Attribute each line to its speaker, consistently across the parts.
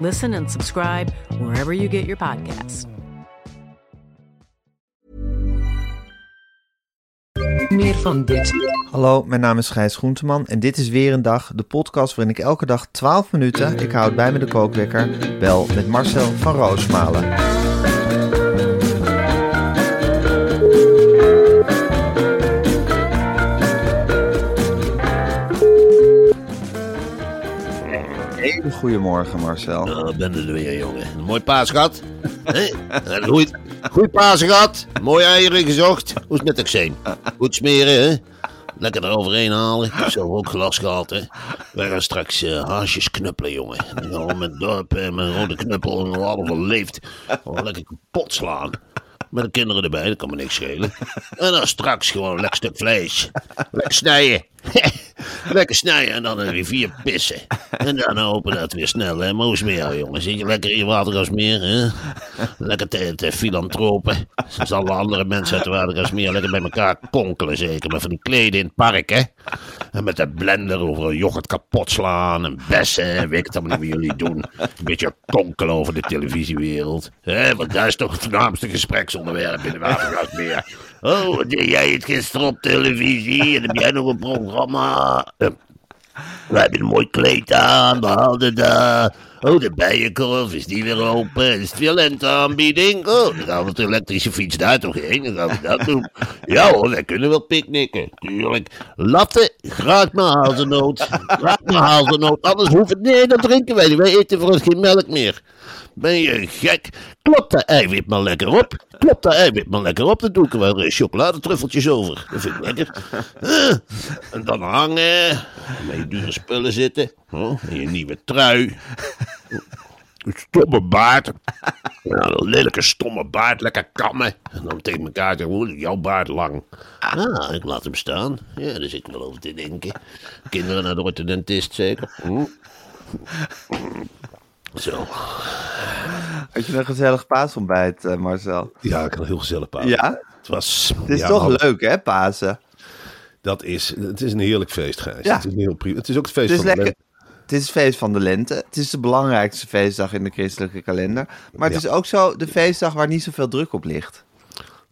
Speaker 1: Listen and subscribe wherever you get your podcasts.
Speaker 2: Meer van dit.
Speaker 3: Hallo, mijn naam is Gijs Groenteman en dit is weer een dag, de podcast waarin ik elke dag 12 minuten, ik houd bij me de kookwekker, bel met Marcel van Roosmalen. Goedemorgen Marcel.
Speaker 4: Nou, ben er weer, jongen. Een mooi paas gehad. Goed, goed paas gehad. Mooie eieren gezocht. Hoe is het met eczeem? Goed smeren, hè? Lekker eroverheen halen. Ik heb zelf ook glas gehad, hè? Wij gaan straks eh, haasjes knuppelen, jongen. Met dorp en met een rode knuppel en alles wat leeft. Gewoon lekker kapot slaan. Met de kinderen erbij, dat kan me niks schelen. En dan straks gewoon een lekker stuk vlees. Lekker snijden. lekker snijden en dan een rivier pissen. En dan hopen dat weer snel, hè. Moosmeer, jongen. Zit je lekker in watergasmeer, hè? Lekker te, filantropen. Zoals alle andere mensen uit watergasmeer. Lekker bij elkaar konkelen, zeker. Met van die kleden in het park, hè. En met de blender over yoghurt kapot slaan. En bessen, en weet ik allemaal niet wat jullie doen. Een beetje konkelen over de televisiewereld. Hè, want daar is toch het voornaamste gespreksonderwerp in de watergasmeer. Oh, wat deed jij het gisteren op televisie? En heb jij nog een programma? We hebben een mooi kleed aan, we hadden daar. Oh, de bijenkorf, is die weer open? Is het weer lenteaanbieding? Oh, dan gaan we de elektrische fiets daar toch heen, dan gaan we dat doen. Ja hoor, wij kunnen wel picknicken, tuurlijk. Latten, graag maar hazelnoot. Graag maar hazelnoot, anders hoeft het... Nee, dat drinken wij niet, wij eten voor ons geen melk meer. Ben je gek? Klop dat eiwit maar lekker op. Klop dat eiwit maar lekker op. Dan doe ik er chocoladetruffeltjes over. Dat vind ik lekker. Eh, En dan hangen. Met dure spullen zitten. En je nieuwe trui. Een stomme baard. Ja, een lelijke stomme baard. Lekker kammen. En dan tegen elkaar zeggen, jouw baard lang. Ah, ik laat hem staan. Ja, daar zit ik wel over te denken. Kinderen naar de orthodontist zeker. Hm? Zo.
Speaker 3: Had je een gezellig paasontbijt eh, Marcel?
Speaker 4: Ja, ik had een heel gezellig paas.
Speaker 3: Ja?
Speaker 4: Het was...
Speaker 3: Het is
Speaker 4: ja,
Speaker 3: toch leuk hè, Pasen?
Speaker 4: Dat is... Het is een heerlijk feest, Gijs.
Speaker 3: Ja.
Speaker 4: Het is, een heel het is ook het feest
Speaker 3: Het is
Speaker 4: van de
Speaker 3: lekker. Het is het feest van de lente. Het is de belangrijkste feestdag in de christelijke kalender. Maar het
Speaker 4: Ja.
Speaker 3: is ook zo de feestdag waar niet zoveel druk op ligt.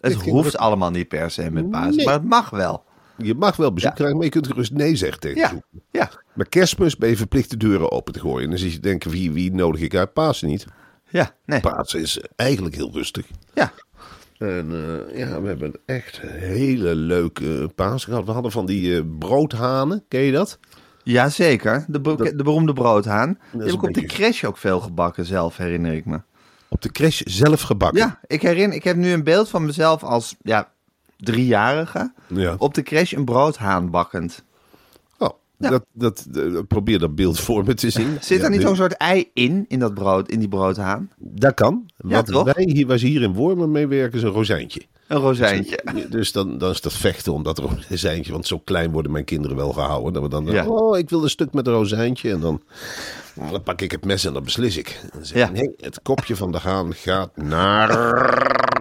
Speaker 3: Het
Speaker 4: Ik
Speaker 3: hoeft
Speaker 4: dat-
Speaker 3: allemaal niet per se met Pasen,
Speaker 4: Nee.
Speaker 3: maar het mag wel.
Speaker 4: Je mag wel bezoek
Speaker 3: Ja.
Speaker 4: krijgen, maar je kunt gerust nee zeggen tegen
Speaker 3: Ja,
Speaker 4: bezoek.
Speaker 3: ja,
Speaker 4: Met kerstmis ben je verplicht de deuren open te gooien. En dan zie je denken, wie, wie nodig ik uit? Pasen niet.
Speaker 3: ja, nee.
Speaker 4: Pasen is eigenlijk heel rustig.
Speaker 3: Ja,
Speaker 4: En eh, ja, we hebben echt hele leuke Pasen gehad. We hadden van die eh, broodhanen, ken je dat?
Speaker 3: Jazeker, de, be- de beroemde broodhaan. Die heb ik op de crash ook veel gebakken zelf, herinner ik me.
Speaker 4: Op de crash zelf gebakken.
Speaker 3: Ja, ik herinner, ik heb nu een beeld van mezelf als ja, driejarige
Speaker 4: Ja.
Speaker 3: op de crash een broodhaan bakkend.
Speaker 4: Dat, dat, eh, probeer dat beeld voor me te zien.
Speaker 3: Zit
Speaker 4: Ja,
Speaker 3: er niet zo'n soort ei in, in dat brood, in die broodhaan?
Speaker 4: Dat kan. Wat wij hier, waar ze hier in Wormen mee werken, is een rozijntje.
Speaker 3: Een rozijntje.
Speaker 4: Dus dan, dan is dat vechten om dat rozijntje. Want zo klein worden mijn kinderen wel gehouden. Dat we dan,
Speaker 3: Ja.
Speaker 4: oh, ik wil een stuk met een rozijntje. En dan, dan pak ik het mes en dan beslis ik. Dan zeg ik,
Speaker 3: Ja.
Speaker 4: nee, het kopje van de haan gaat naar...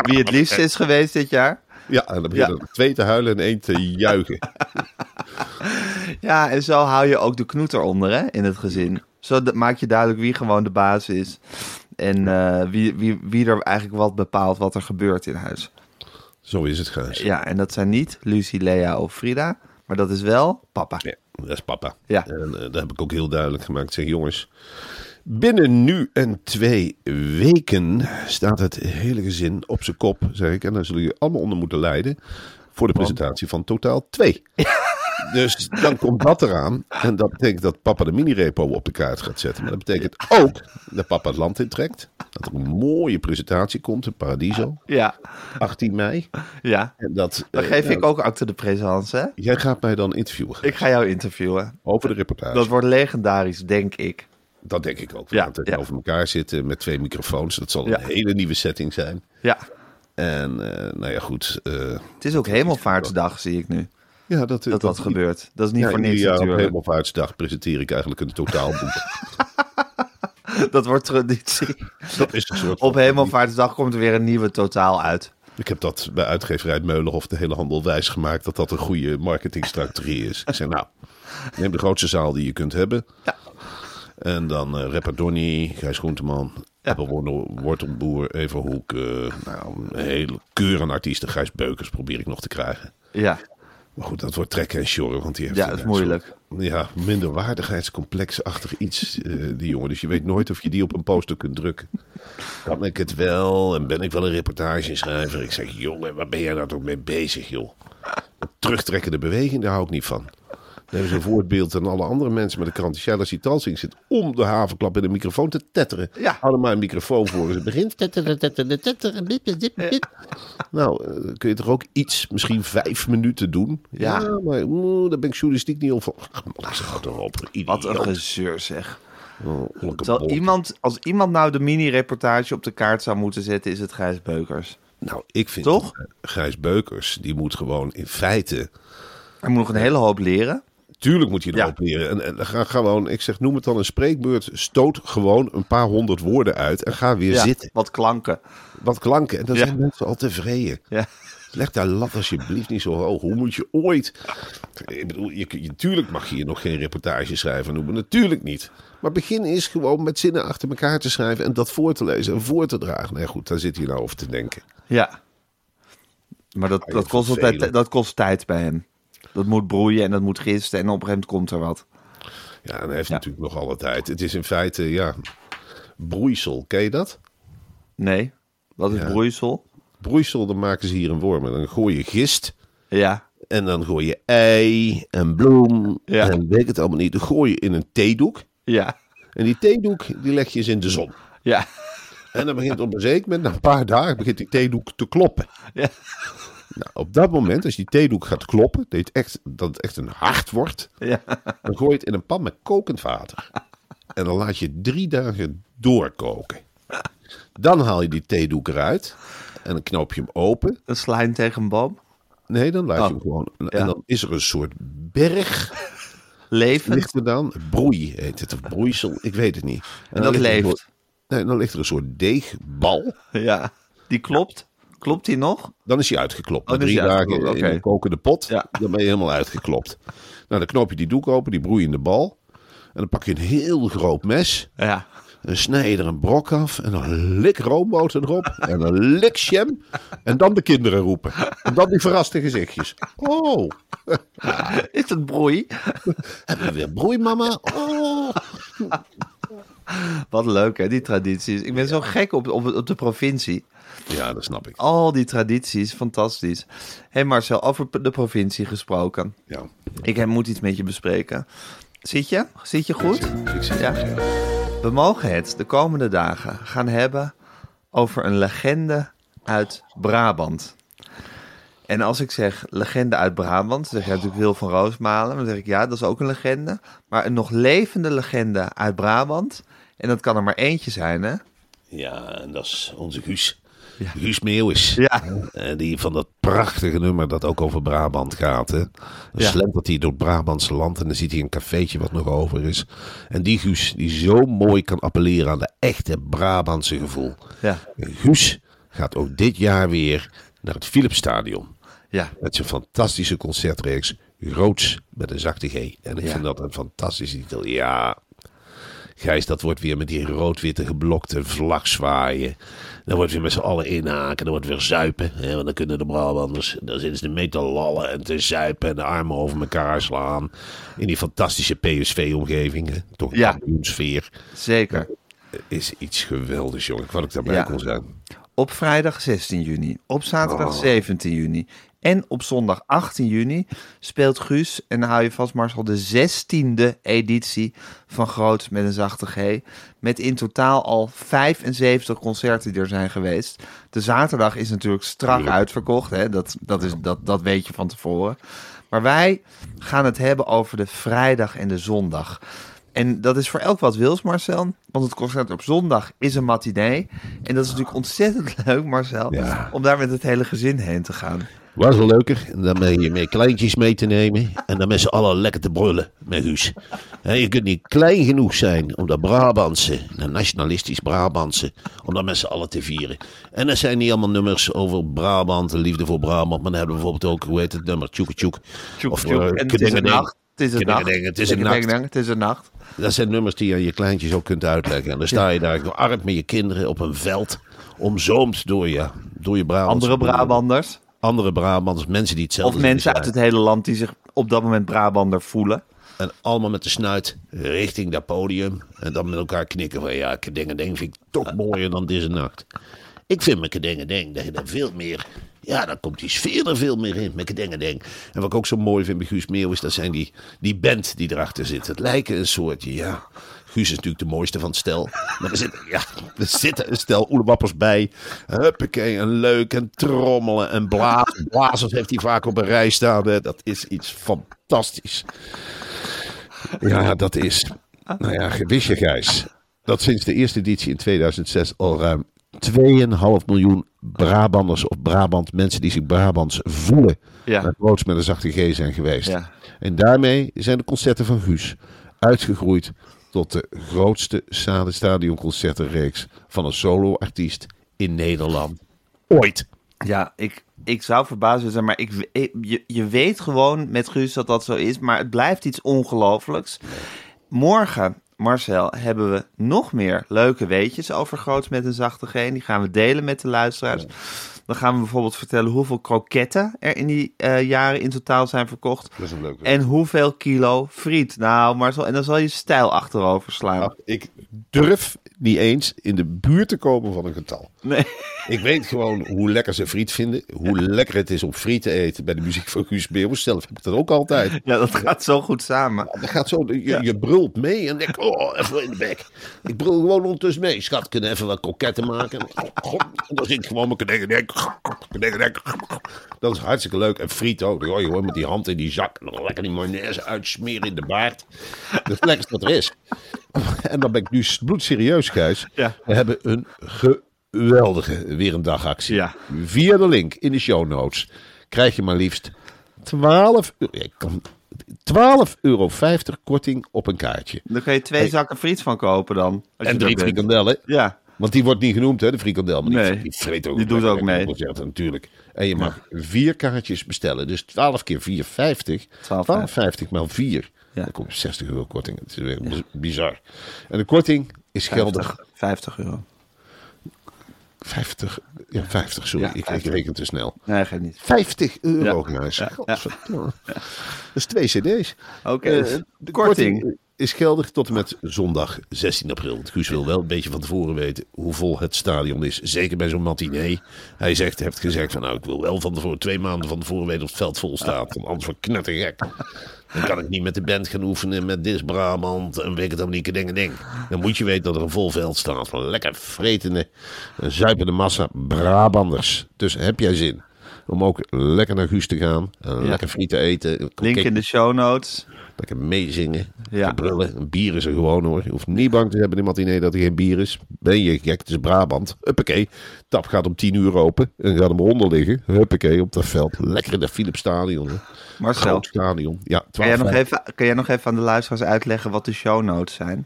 Speaker 3: Wie het liefst is geweest dit jaar.
Speaker 4: Ja, en dan beginnen er twee te huilen en één te juichen.
Speaker 3: Ja, en zo hou je ook de knoet eronder hè, in het gezin. Zo maak je duidelijk wie gewoon de baas is. En eh, wie, wie, wie er eigenlijk wat bepaalt wat er gebeurt in huis.
Speaker 4: Zo is het, Gijs.
Speaker 3: Ja, en dat zijn niet Lucie, Lea of Frida. Maar dat is wel papa.
Speaker 4: Ja, dat is papa.
Speaker 3: Ja.
Speaker 4: En eh, dat heb ik ook heel duidelijk gemaakt. Ik zeg, jongens, Binnen nu en twee weken staat het hele gezin op zijn kop, zeg ik. En daar zullen jullie allemaal onder moeten lijden voor de presentatie van Totaal 2. Dus dan komt dat eraan. En dat betekent dat papa de mini-repo op de kaart gaat zetten. Maar dat betekent ook dat papa het land intrekt. Dat er een mooie presentatie komt in Paradiso,
Speaker 3: Ja,
Speaker 4: 18 mei.
Speaker 3: ja.
Speaker 4: En dat,
Speaker 3: Dan
Speaker 4: eh,
Speaker 3: geef ik ook acte de présence, hè?
Speaker 4: Jij gaat mij dan interviewen
Speaker 3: Ik ga jou interviewen.
Speaker 4: over de reportage.
Speaker 3: Dat wordt legendarisch, denk ik.
Speaker 4: Dat denk ik ook. We
Speaker 3: Ja,
Speaker 4: gaan tegenover elkaar zitten met twee microfoons. Dat zal
Speaker 3: Ja.
Speaker 4: een hele nieuwe setting zijn.
Speaker 3: Ja,
Speaker 4: En eh, nou ja, goed. eh,
Speaker 3: het is ook hemelvaartsdag, zie ik nu.
Speaker 4: Ja, dat,
Speaker 3: Dat dat gebeurt. Dat is niet
Speaker 4: Ja,
Speaker 3: voor niks
Speaker 4: jaar op
Speaker 3: natuurlijk.
Speaker 4: Hemelvaartsdag presenteer ik eigenlijk een totaalboek.
Speaker 3: Dat wordt traditie.
Speaker 4: dat is een soort
Speaker 3: Op hemelvaartsdag komt er weer een nieuwe totaal uit.
Speaker 4: Ik heb dat bij uitgeverij Meulenhof de hele handel wijs gemaakt dat dat een goede marketingstrategie is. Ik zei nou, neem de grootste zaal die je kunt hebben.
Speaker 3: Ja.
Speaker 4: En dan eh Rapper Donny, Gijs Groenteman,
Speaker 3: Ja.
Speaker 4: Wortelboer, Eva Hoek. eh, nou, een hele keur aan artiesten. Gijs Beukers probeer ik nog te krijgen.
Speaker 3: Ja,
Speaker 4: Maar goed, dat wordt trekken en sjorren, want die heeft
Speaker 3: Ja, dat is
Speaker 4: soort-
Speaker 3: moeilijk.
Speaker 4: ja, minderwaardigheidscomplexachtig iets, eh, die jongen. Dus je weet nooit of je die op een poster kunt drukken. Kan ik het wel? En ben ik wel een reportageschrijver? Ik zeg, jongen, waar ben jij nou toch mee bezig, joh? Terugtrekkende beweging, daar hou ik niet van. Dan hebben ze een voorbeeld aan alle andere mensen met de krant. Sheila Sitalsing zit om de havenklap in de microfoon te tetteren.
Speaker 3: Ja.
Speaker 4: Er maar een microfoon voor. Ze begint tetteren, tetteren, tetteren. Nou, eh, kun je toch ook iets, misschien vijf minuten doen?
Speaker 3: Ja.
Speaker 4: maar daar ben ik journalistiek niet op van. Ach, erop.
Speaker 3: wat een gezeur zeg.
Speaker 4: Oh,
Speaker 3: iemand, als iemand nou de mini-reportage op de kaart zou moeten zetten, is het Gijs Beukers.
Speaker 4: Nou, ik vind
Speaker 3: Toch?
Speaker 4: Gijs Beukers, die moet gewoon in feite...
Speaker 3: Hij moet nog een hele hoop leren.
Speaker 4: Tuurlijk moet je erop leren. En, en ga gewoon, ik zeg, noem het dan een spreekbeurt. Stoot gewoon een paar honderd woorden uit en ga weer zitten.
Speaker 3: Wat klanken.
Speaker 4: Wat klanken. En dan zijn mensen al tevreden.
Speaker 3: Ja.
Speaker 4: Leg daar lat alsjeblieft niet zo hoog. Hoe moet je ooit... Ik bedoel, je, je, natuurlijk mag je hier nog geen reportage schrijven noemen. Natuurlijk niet. Maar begin eens gewoon met zinnen achter elkaar te schrijven... en dat voor te lezen en voor te dragen. Nee, goed, daar zit hij nou over te denken.
Speaker 3: Ja. Maar dat, dat, kost altijd,
Speaker 4: vervelen.
Speaker 3: dat kost tijd bij hem. Dat moet broeien en dat moet gisten en op een gegeven moment komt er wat.
Speaker 4: Ja, en hij heeft
Speaker 3: Ja.
Speaker 4: natuurlijk nog alle tijd. Het is in feite, ja... Broeisel, ken je dat?
Speaker 3: Nee, wat is
Speaker 4: Ja.
Speaker 3: broeisel?
Speaker 4: Broeisel, dan maken ze hier een worm. Dan gooi je gist...
Speaker 3: Ja,
Speaker 4: En dan gooi je ei en bloem
Speaker 3: Ja.
Speaker 4: en weet ik het allemaal niet. Dan gooi je in een theedoek.
Speaker 3: ja,
Speaker 4: En die theedoek, die leg je eens in de zon.
Speaker 3: ja.
Speaker 4: En dan begint op een zeker moment, na een paar dagen, begint die theedoek te kloppen.
Speaker 3: Ja.
Speaker 4: Nou, op dat moment, als die theedoek gaat kloppen, dat het echt, dat het echt een hart wordt,
Speaker 3: ja.
Speaker 4: dan gooi je het in een pan met kokend water. En dan laat je drie dagen doorkoken. Dan haal je die theedoek eruit en dan knoop je hem open.
Speaker 3: Een slijn tegen een boom.
Speaker 4: Nee, dan laat je
Speaker 3: Oh,
Speaker 4: hem gewoon.
Speaker 3: ja.
Speaker 4: En dan is er een soort berg
Speaker 3: Levend.
Speaker 4: ligt er dan. Broei heet het, of broeisel, ik weet het niet.
Speaker 3: En dat leeft.
Speaker 4: soort- nee, dan ligt er een soort deegbal.
Speaker 3: Ja. Die klopt. Klopt die nog?
Speaker 4: Dan is hij uitgeklopt.
Speaker 3: Oh,
Speaker 4: Na
Speaker 3: dan
Speaker 4: drie dagen in een kokende pot,
Speaker 3: Ja.
Speaker 4: dan ben je helemaal uitgeklopt. Nou, dan knoop je die doek open, die broeiende bal. En dan pak je een heel groot mes.
Speaker 3: Ja.
Speaker 4: En snij je er een brok af. En dan lik roomboter erop. En dan lik jam. En dan de kinderen roepen. En dan die verraste gezichtjes. Oh,
Speaker 3: Is het broei?
Speaker 4: hebben we weer broei, mama? Oh.
Speaker 3: Wat leuk hè, die tradities. Ik ben zo gek op, op, op de provincie.
Speaker 4: Ja, dat snap ik.
Speaker 3: Al die tradities, fantastisch. Hé hey Marcel, over de provincie gesproken.
Speaker 4: Ja,
Speaker 3: Ik moet iets met je bespreken. Zit je? Zit je goed?
Speaker 4: ik
Speaker 3: Ja? We mogen het de komende dagen gaan hebben over een legende uit Brabant. En als ik zeg legende uit Brabant, zeg je natuurlijk Wil van Roosmalen. Dan zeg ik ja, dat is ook een legende. Maar een nog levende legende uit Brabant. En dat kan er maar eentje zijn, hè?
Speaker 4: Ja, en dat is onze Guus. Guus Meeuwis.
Speaker 3: Ja.
Speaker 4: Eh, die van dat prachtige nummer dat ook over Brabant gaat. Hè? Dan
Speaker 3: Ja.
Speaker 4: slentert hij door het Brabantse land en dan ziet hij een cafeetje wat nog over is. En die Guus die zo mooi kan appelleren aan de echte Brabantse gevoel.
Speaker 3: Ja.
Speaker 4: Guus gaat ook dit jaar weer naar het Philipsstadion.
Speaker 3: Ja.
Speaker 4: Met zijn fantastische concertreeks Groots met een zachte G. En ik
Speaker 3: Ja.
Speaker 4: vind dat een fantastische titel. Ja, Gijs, dat wordt weer met die rood-witte geblokte vlag zwaaien. Dan wordt weer met z'n allen inhaken. Dan wordt weer zuipen. Hè, want dan kunnen de Brabanders. Dan zitten ze mee te lallen en te zuipen. En de armen over elkaar slaan. In die fantastische PSV-omgeving. Toch een
Speaker 3: Ja. Zeker.
Speaker 4: Is iets geweldigs, jongen. Wat ik daarbij
Speaker 3: Ja.
Speaker 4: kon zijn.
Speaker 3: Op vrijdag 16 juni, op zaterdag
Speaker 4: Oh.
Speaker 3: 17 juni en op zondag 18 juni speelt Guus, en dan hou je vast Marcel, de 16e editie van Groots met een zachte G. Met in totaal al 75 concerten die er zijn geweest. De zaterdag is natuurlijk strak uitverkocht, hè? Dat, dat, is, dat, dat weet je van tevoren. Maar wij gaan het hebben over de vrijdag en de zondag. En dat is voor elk wat wils, Marcel. Want het concert op zondag is een matinee. En dat is natuurlijk ontzettend leuk, Marcel.
Speaker 4: Ja.
Speaker 3: Om daar met het hele gezin heen te gaan.
Speaker 4: Was wel leuker. En dan ben je meer kleintjes mee te nemen. En dan met z'n allen lekker te brullen met Guus. Hè, je kunt niet klein genoeg zijn om dat Brabantse, dat nationalistisch Brabantse, om dat met z'n allen te vieren. En er zijn niet allemaal nummers over Brabant, de liefde voor Brabant. Maar dan hebben we bijvoorbeeld ook, hoe heet het nummer? Tjoeke tjoek.
Speaker 3: Tjoek,
Speaker 4: Of,
Speaker 3: tjoek.
Speaker 4: eh,
Speaker 3: en het is een
Speaker 4: kedengedeng.
Speaker 3: nacht. Het is een nacht.
Speaker 4: Het is een nacht.
Speaker 3: Het is een nacht.
Speaker 4: Dat zijn nummers die je aan je kleintjes ook kunt uitleggen. En dan sta je daar arm met je kinderen op een veld, omzoomd door je, door je Brabantse
Speaker 3: Andere. Brabanders.
Speaker 4: Andere Brabanders, mensen die hetzelfde
Speaker 3: Of mensen uit het hele land die zich op dat moment Brabander voelen.
Speaker 4: En allemaal met de snuit richting dat podium. En dan met elkaar knikken van ja, kedengedeng vind ik toch mooier dan deze nacht. Ik vind met kedengedeng dat je daar veel meer... Ja, dan komt die sfeer er veel meer in met kedengedeng. En wat ik ook zo mooi vind bij Guus Meeuwis, dat zijn die, die band die erachter zit. Het lijken een soortje, ja... Guus is natuurlijk de mooiste van het stel. Maar er zitten, ja, er zitten een stel oelewappers bij. Huppakee, en leuk en trommelen en blazen. Blazers heeft hij vaak op een rij staan. Dat is iets fantastisch. Ja, dat is. Nou ja, wist je, Gijs, dat sinds de eerste editie in 2006 al ruim 2,5 miljoen Brabanders of Brabant, mensen die zich Brabants voelen,
Speaker 3: Ja.
Speaker 4: naar groots met een zachte G zijn geweest.
Speaker 3: Ja.
Speaker 4: En daarmee zijn de concerten van Guus uitgegroeid tot de grootste stadi- stadionconcertenreeks van een solo-artiest in Nederland ooit.
Speaker 3: Ja, ik, ik zou verbaasd zijn, maar ik, ik- je, je weet gewoon met Guus dat dat zo is. Maar het blijft iets ongelooflijks. Morgen, Marcel, hebben we nog meer leuke weetjes over Groots met een zachte G. Die gaan we delen met de luisteraars. Dan gaan we bijvoorbeeld vertellen hoeveel kroketten er in die eh, jaren in totaal zijn verkocht.
Speaker 4: Dat is een leuke.
Speaker 3: En hoeveel kilo friet. Nou, Marcel, en dan zal je stijl achterover slaan.
Speaker 4: Ik durf niet eens in de buurt te komen van een getal.
Speaker 3: Nee.
Speaker 4: Ik weet gewoon hoe lekker ze friet vinden. Hoe lekker het is om friet te eten bij de muziek van Guus Meeuwis. Zelf heb ik dat ook altijd.
Speaker 3: Ja, dat gaat zo goed samen.
Speaker 4: Dat gaat zo, je, je brult mee en denk oh, even in de bek. Ik brul gewoon ondertussen mee. Schat, kunnen even wat kroketten maken? En dan zit ik gewoon met kedengedeng. Kedengedeng. Dat is hartstikke leuk. En friet ook. Oh, je hoort met die hand in die zak. Dan lekker die mayonaise uitsmeren in de baard. Dat is het lekkerste wat er is. En dan ben ik nu bloedserieus, Gijs.
Speaker 3: Ja.
Speaker 4: We hebben een geweldige weer een dagactie.
Speaker 3: Ja.
Speaker 4: Via de link in de show notes krijg je maar liefst 12 euro. Ik kan 12,50 euro korting op een kaartje.
Speaker 3: Dan kun je twee zakken friet van kopen dan. als je
Speaker 4: En drie frikandellen.
Speaker 3: Ja.
Speaker 4: Want die wordt niet genoemd, hè, de frikandel. Maar
Speaker 3: Nee,
Speaker 4: die vreet ook
Speaker 3: die doet ook mee.
Speaker 4: natuurlijk. En je mag vier kaartjes bestellen. Dus 12 keer 4,50. 12,50 maal 4.
Speaker 3: Ja.
Speaker 4: Dan komt 60 euro korting. Het is weer bizar. En de korting is geldig.
Speaker 3: 50, 50 euro.
Speaker 4: 50. Ja, 50, sorry.
Speaker 3: Ja,
Speaker 4: ik, ik
Speaker 3: 50.
Speaker 4: reken te snel.
Speaker 3: Nee, geeft niet.
Speaker 4: 50 euro,
Speaker 3: Ja.
Speaker 4: guys.
Speaker 3: Ja.
Speaker 4: Dat is twee cd's.
Speaker 3: Oké,
Speaker 4: Eh,
Speaker 3: dus
Speaker 4: de
Speaker 3: korting.
Speaker 4: Is geldig tot en met zondag 16 april. Want Guus wil wel een beetje van tevoren weten hoe vol het stadion is. Zeker bij zo'n matinee. Hij zegt, heeft gezegd van nou ik wil wel van tevoren, twee maanden van tevoren weten of het veld vol staat. Want anders wordt knettergek. Dan kan ik niet met de band gaan oefenen met Dis Brabant en weet ik het allemaal niet, ding ding. Dan moet je weten dat er een vol veld staat van lekker vretende, zuipende massa Brabanders. Dus heb jij zin om ook lekker naar Guus te gaan,
Speaker 3: Ja.
Speaker 4: lekker friet te eten,
Speaker 3: Link in de show notes.
Speaker 4: Lekker meezingen.
Speaker 3: Ja.
Speaker 4: Ja. Brullen. Een bier is er gewoon hoor. Je hoeft niet bang te hebben in de matinee dat er geen bier is. Ben je gek? Het is Brabant. Huppakee. Tap gaat om 10 uur open. En gaat hem onder liggen. Huppakee op dat veld. Lekker in dat Philips Stadion. hè.
Speaker 3: Marcel,
Speaker 4: Groot stadion. Ja,
Speaker 3: kan jij,
Speaker 4: 12
Speaker 3: nog even, kan jij nog even aan de luisteraars uitleggen wat de show notes zijn?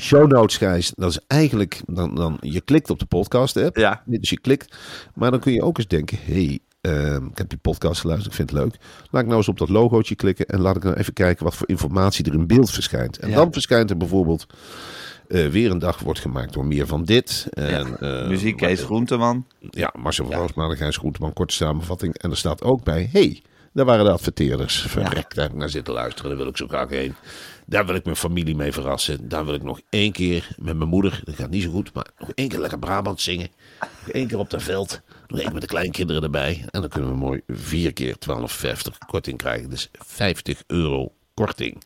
Speaker 4: Show notes, Gijs. Dat is eigenlijk... Dan, dan, je klikt op de podcast app.
Speaker 3: Ja.
Speaker 4: Dus je klikt. Maar dan kun je ook eens denken... hey, ehm, ik heb die podcast geluisterd. Ik vind het leuk. Laat ik nou eens op dat logootje klikken. En laat ik nou even kijken wat voor informatie er in beeld verschijnt. En
Speaker 3: Ja.
Speaker 4: dan verschijnt er bijvoorbeeld Eh, weer een dag wordt gemaakt door meer van dit. En, eh,
Speaker 3: Muziek Kees Groenteman.
Speaker 4: Ja, Marcel van Roosmalen, Gijs Groenteman, korte samenvatting. En er staat ook bij, hey, daar waren de adverteerders. Verrekt, daar heb ik naar zitten luisteren, daar wil ik zo graag heen. Daar wil ik mijn familie mee verrassen. Daar wil ik nog één keer met mijn moeder, dat gaat niet zo goed, maar nog één keer lekker Brabant zingen. Nog keer op het veld. Nog met de kleinkinderen erbij. En dan kunnen we mooi vier keer 12,50 korting krijgen. Dus 50 euro korting.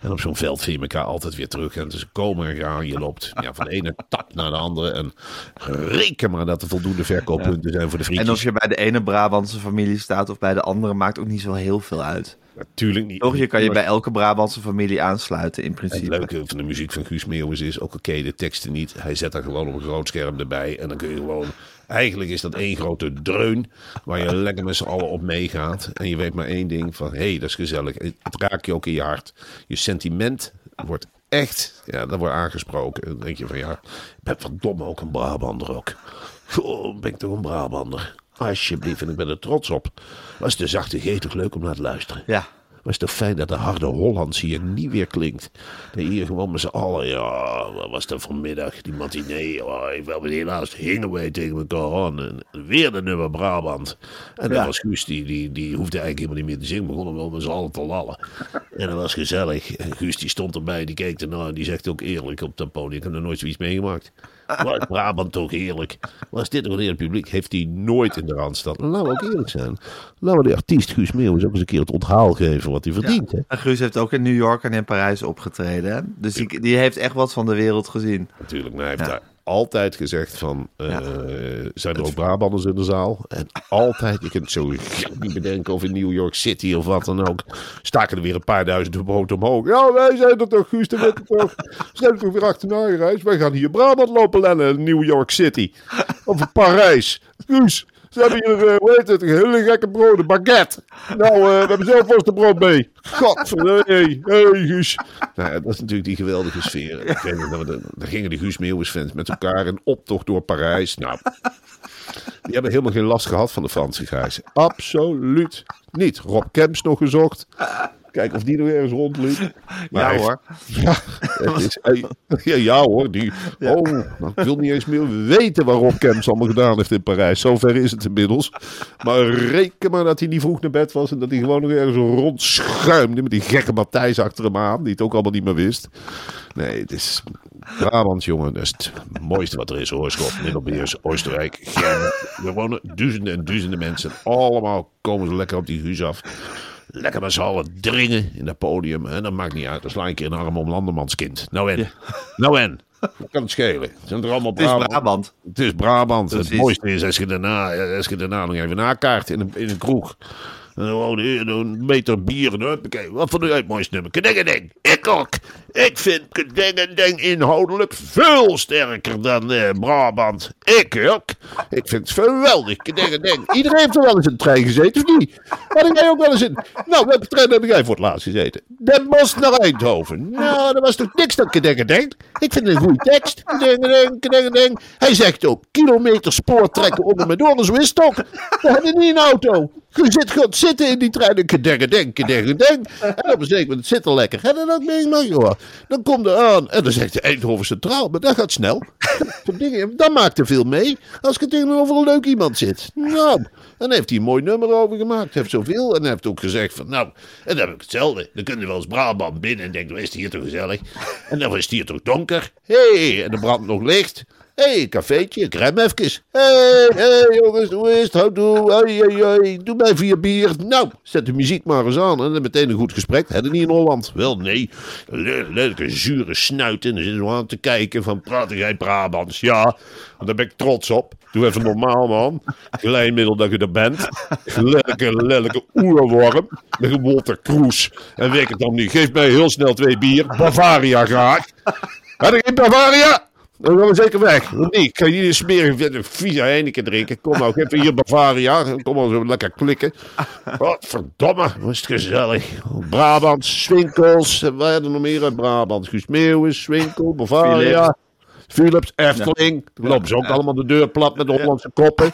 Speaker 4: En op zo'n veld vind je elkaar altijd weer terug. En ze komen en gaan. Je loopt ja, van de ene tap naar de andere. En reken maar dat er voldoende verkooppunten zijn voor de vriendjes.
Speaker 3: En of je bij de ene Brabantse familie staat of bij de andere, maakt ook niet zo heel veel uit.
Speaker 4: Natuurlijk niet.
Speaker 3: Toch, je kan je bij elke Brabantse familie aansluiten in
Speaker 4: Het
Speaker 3: principe.
Speaker 4: leuke van de muziek van Guus Meeuwis is, ook al ken je de teksten niet, hij zet er gewoon op een groot scherm erbij. En dan kun je gewoon, eigenlijk is dat één grote dreun, waar je lekker met z'n allen op meegaat. En je weet maar één ding van, hé, hey, dat is gezellig. Het raakt je ook in je hart. Je sentiment wordt echt, ja, dat wordt aangesproken. Dan denk je van, ja, ik ben verdomme ook een Brabander ook. Goh, ben ik toch een Brabander. Alsjeblieft, en ik ben er trots op. Was de zachte G toch leuk om naar te luisteren?
Speaker 3: Ja.
Speaker 4: Is toch fijn dat de harde Hollands hier niet weer klinkt. Dat hier gewoon met z'n allen, ja, wat was dat vanmiddag, die matinee. Oh, ik wel helaas heen tegen elkaar aan. En weer de nummer Brabant. En dat
Speaker 3: Ja.
Speaker 4: was Guus, die, die, die hoefde eigenlijk helemaal niet meer te zingen. Begonnen wel met z'n allen te lallen. En dat was gezellig. En Guus die stond erbij, die keek ernaar. Die zegt ook eerlijk op dat podium. Ik heb nog nooit zoiets meegemaakt. Brabant toch heerlijk. Was dit nog een eerlijk publiek? Heeft hij nooit in de Randstad. Laten we ook eerlijk zijn. Laten we de artiest Guus Meeuwis ook eens een keer het onthaal geven wat hij verdient. Hè?
Speaker 3: Guus heeft ook in New York en in Parijs opgetreden. Hè? Dus die, die heeft echt wat van de wereld gezien.
Speaker 4: Natuurlijk, maar hij heeft daar altijd gezegd van, eh,
Speaker 3: Ja.
Speaker 4: zijn er ook Brabanders in de zaal? En altijd, je kunt zo niet bedenken of in New York City of wat dan ook, staken er weer een paar duizend brood omhoog. Ja, wij zijn er toch, Guus, toch? Zijn toch weer achterna gereisd? Wij gaan hier Brabant lopen lennen in New York City. Of Parijs. Guus, ze hebben hier, het, hele gekke broden, baguette. Nou, eh, we hebben zelf de brood mee. Godverdomme, hey, hey Guus. Nou, dat is natuurlijk die geweldige sfeer. Ik de- daar gingen de Guus Meeuwis fans met elkaar in optocht door Parijs. Nou, die hebben helemaal geen last gehad van de Franse grijs. Absoluut niet. Rob Kemps nog gezocht. Kijken of die nog ergens rondliep. Maar
Speaker 3: Ja hoor.
Speaker 4: ja, is, ja, ja hoor, die, oh, nou, ik wil niet eens meer weten wat Rob Kemps allemaal gedaan heeft in Parijs. Zover is het inmiddels. Maar reken maar dat hij niet vroeg naar bed was en dat hij gewoon nog ergens rondschuimde met die gekke Matthijs achter hem aan, die het ook allemaal niet meer wist. Nee, het is Brabant, jongen, dat is het mooiste wat er is. Oorschot, Middelbeers, Oostenrijk, Gent. Er wonen duizenden en duizenden mensen. Allemaal komen ze lekker op die huis af. Lekker met z'n allen dringen in dat podium. En dat maakt niet uit. Dan sla je een keer een arm om Landermans kind. Nou en? Nou en? Wat kan het schelen? Het zijn er allemaal
Speaker 3: Het is
Speaker 4: Brabant. Het is Brabant. Het mooiste is als je daarna, als je daarna nog even nakaart in een, in een kroeg. En dan gewoon hier een meter bier en huppakee. Wat vond u het mooiste nummer? Kedengedeng. Ik ook. Ik vind Kedengedeng inhoudelijk veel sterker dan eh, Brabant. Ik ook. Ik vind het geweldig. Iedereen heeft er wel eens in de trein gezeten, of niet? Had jij ook wel eens in... Nou, welke trein heb jij voor het laatst gezeten? Den Bosch naar Eindhoven. Nou, dat was toch niks dan Kedengedeng? Ik vind het een goede tekst. Kedengedeng, Kedengedeng. Hij zegt ook, kilometer spoor trekken onder me door, zo is het toch? We hebben niet een auto. Je zit gewoon zitten in die trein en kedengedeng, kedengedeng. En op een zeker moment zit er lekker. En dan ook meegemaakt, joh. Dan komt er aan en dan zegt de Eindhoven Centraal, maar dat gaat snel. Dan maakt er veel mee als je tegenover een leuk iemand zit. Nou, dan heeft hij een mooi nummer over gemaakt. Heeft zoveel en heeft ook gezegd van, nou, en dan heb ik hetzelfde. Dan kun je wel eens Brabant binnen en denkt, wat is het hier toch gezellig? En dan is het hier toch donker? Hé, hey, en er brandt nog licht. Hé, hey, cafeetje, ik rem even. Hé, hey, hey, jongens, hoe is het? Houdoe, hey, hey, hey, doe mij vier bier. Nou, zet de muziek maar eens aan en dan meteen een goed gesprek. Hadden niet in Holland? Wel, nee. Le leuke, zure snuit en dan zitten we aan te kijken van, jij Brabants? Ja, daar ben ik trots op. Doe even normaal, man. Glijmiddel dat je er bent. Lelijke, lelijke oerworm. Met een Walter. En weet ik het dan niet. Geef mij heel snel twee bier. Bavaria graag. Had ik geen Bavaria? Dan gaan we zeker weg. Want niet, ik ga hier een smerige vieze Heineken drinken. Kom nou, even hier Bavaria. Kom maar zo lekker klikken. Wat verdomme, was het gezellig. Brabant, Swinkels. We hadden nog meer uit Brabant. Guus Meeuwis, Swinkel, Bavaria. Philips, Efteling. Dan lopen ze ook allemaal de deur plat met de Hollandse koppen.